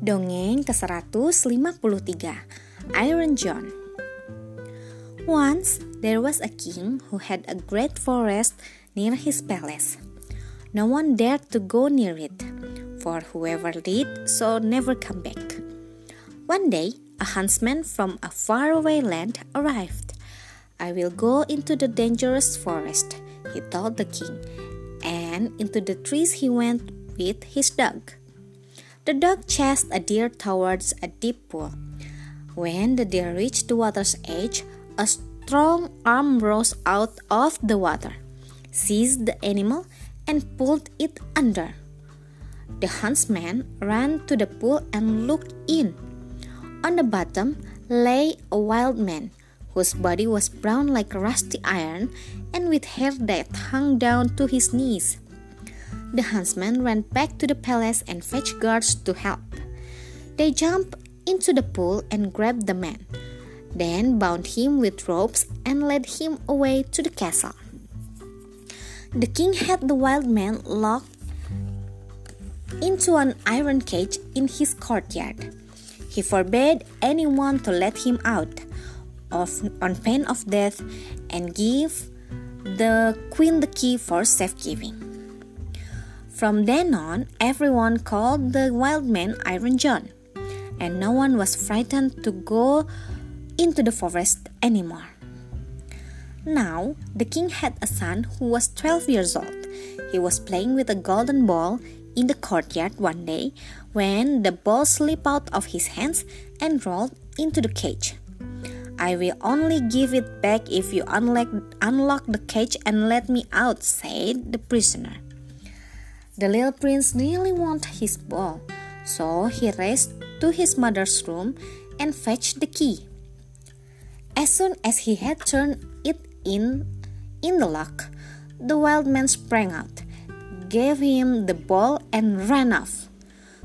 Dongeng ke-153 Iron John Once there was a king who had a great forest near his palace. No one dared to go near it, for whoever did so never come back. One day, a huntsman from a faraway land arrived. I will go into the dangerous forest, he told the king, and into the trees he went with his dog. The dog chased a deer towards a deep pool. When the deer reached the water's edge, a strong arm rose out of the water, seized the animal, and pulled it under. The huntsman ran to the pool and looked in. On the bottom lay a wild man whose body was brown like rusty iron and with hair that hung down to his knees. The huntsman ran back to the palace and fetched guards to help. They jumped into the pool and grabbed the man, then bound him with ropes and led him away to the castle. The king had the wild man locked into an iron cage in his courtyard. He forbade anyone to let him out of, on pain of death and gave the queen the key for safekeeping. From then on, everyone called the wild man Iron John, and no one was frightened to go into the forest anymore. Now, the king had a son who was 12 years old. He was playing with a golden ball in the courtyard one day when the ball slipped out of his hands and rolled into the cage. I will only give it back if you unlock, unlock the cage and let me out, said the prisoner. The little prince really wanted his ball, so he raced to his mother's room and fetched the key. As soon as he had turned it in in the lock, the wild man sprang out, gave him the ball, and ran off.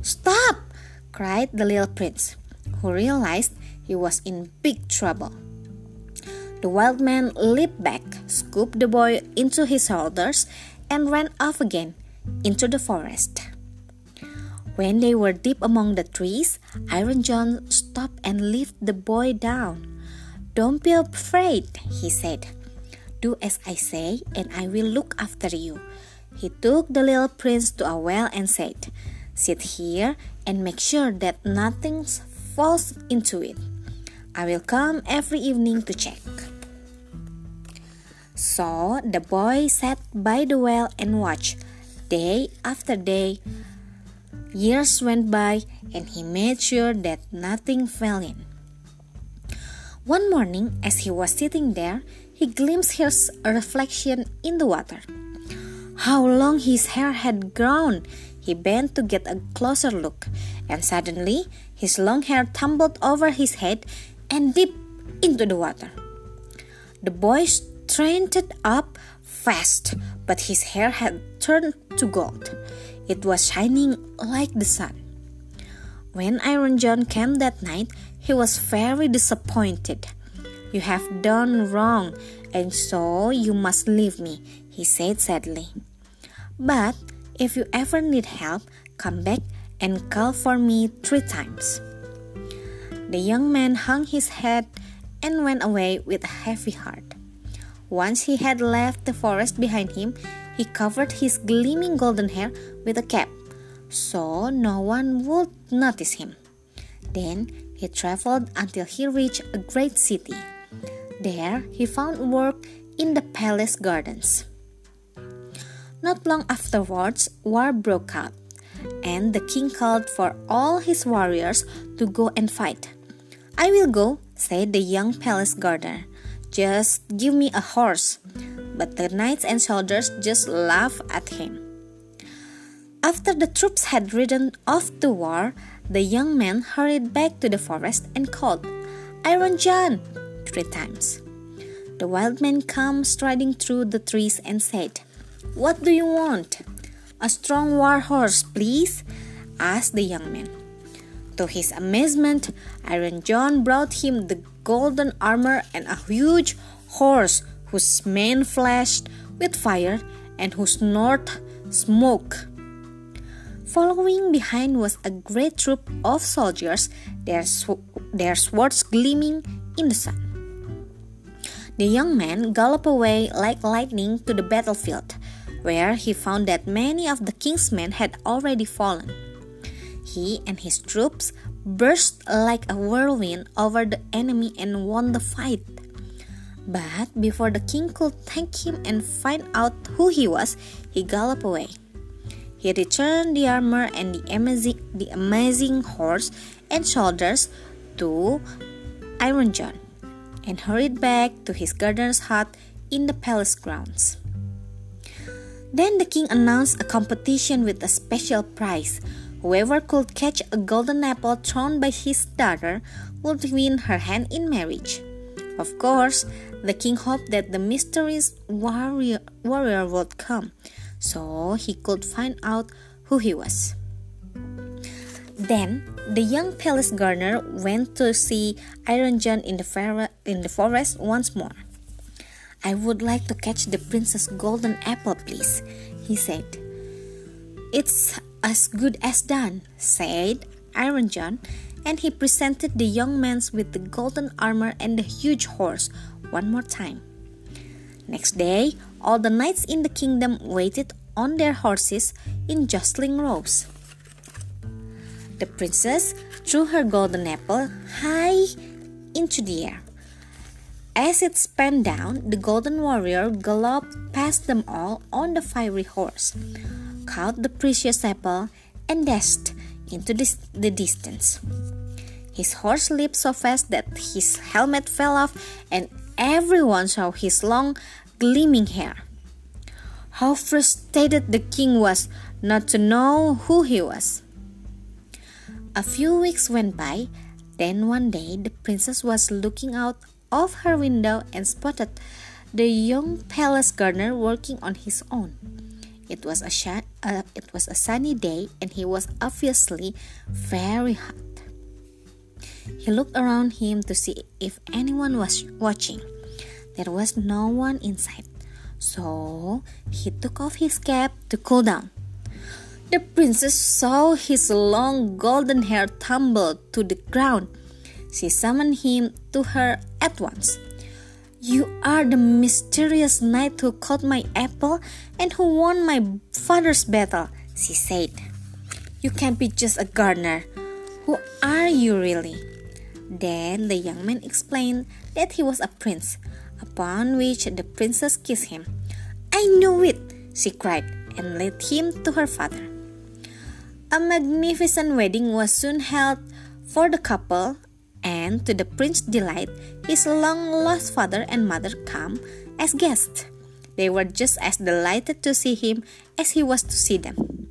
Stop! cried the little prince, who realized he was in big trouble. The wild man leaped back, scooped the boy into his shoulders, and ran off again into the forest. When they were deep among the trees, Iron John stopped and lifted the boy down. Don't be afraid, he said. Do as I say, and I will look after you. He took the little prince to a well and said, Sit here and make sure that nothing falls into it. I will come every evening to check. So the boy sat by the well and watched. Day after day, years went by, and he made sure that nothing fell in. One morning, as he was sitting there, he glimpsed his reflection in the water. How long his hair had grown! He bent to get a closer look, and suddenly his long hair tumbled over his head and dipped into the water. The boy straightened up fast, but his hair had turned to gold. It was shining like the sun. When Iron John came that night, he was very disappointed. You have done wrong, and so you must leave me, he said sadly. But if you ever need help, come back and call for me three times. The young man hung his head and went away with a heavy heart. Once he had left the forest behind him, he covered his gleaming golden hair with a cap, so no one would notice him. Then he traveled until he reached a great city. There he found work in the palace gardens. Not long afterwards, war broke out, and the king called for all his warriors to go and fight. I will go, said the young palace gardener. Just give me a horse. But the knights and soldiers just laughed at him. After the troops had ridden off to war, the young man hurried back to the forest and called, Iron John, three times. The wild man came striding through the trees and said, What do you want? A strong war horse, please? asked the young man. To his amazement, Iron John brought him the golden armor and a huge horse whose mane flashed with fire and whose snort smoke. Following behind was a great troop of soldiers, their, sw- their swords gleaming in the sun. The young man galloped away like lightning to the battlefield, where he found that many of the king's men had already fallen. He and his troops burst like a whirlwind over the enemy and won the fight. But before the king could thank him and find out who he was, he galloped away. He returned the armor and the amazing, the amazing horse and soldiers to Iron John and hurried back to his gardener's hut in the palace grounds. Then the king announced a competition with a special prize. Whoever could catch a golden apple thrown by his daughter would win her hand in marriage. Of course, the king hoped that the mysterious warrior, warrior would come so he could find out who he was. Then the young palace gardener went to see Iron John in the, in the forest once more. I would like to catch the princess golden apple, please, he said. It's as good as done, said Iron John, and he presented the young man with the golden armor and the huge horse one more time. Next day, all the knights in the kingdom waited on their horses in jostling rows. The princess threw her golden apple high into the air. As it spun down, the golden warrior galloped past them all on the fiery horse, caught the precious apple, and dashed into the distance. His horse leaped so fast that his helmet fell off, and everyone saw his long, gleaming hair. How frustrated the king was not to know who he was. A few weeks went by. Then one day the princess was looking out of her window and spotted the young palace gardener working on his own. It was a sh- uh, it was a sunny day and he was obviously very hot. He looked around him to see if anyone was watching. There was no one inside. So he took off his cap to cool down. The princess saw his long golden hair tumble to the ground. She summoned him to her at once. You are the mysterious knight who caught my apple and who won my father's battle, she said. You can't be just a gardener. Who are you really? Then the young man explained that he was a prince upon which the princess kissed him. I knew it, she cried, and led him to her father. A magnificent wedding was soon held for the couple, and to the prince's delight, his long lost father and mother came as guests. They were just as delighted to see him as he was to see them.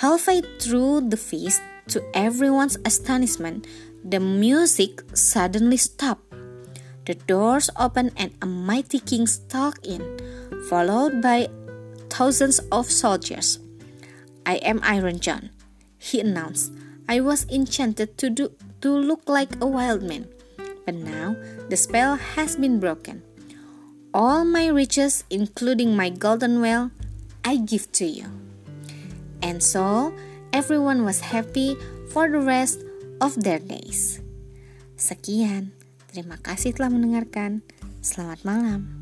Halfway through the feast, to everyone's astonishment, the music suddenly stopped. The doors opened and a mighty king stalked in, followed by thousands of soldiers. I am Iron John, he announced. I was enchanted to do to look like a wild man, but now the spell has been broken. All my riches, including my golden well, I give to you. And so everyone was happy for the rest of their days. Sekian. Terima kasih telah mendengarkan. Selamat malam.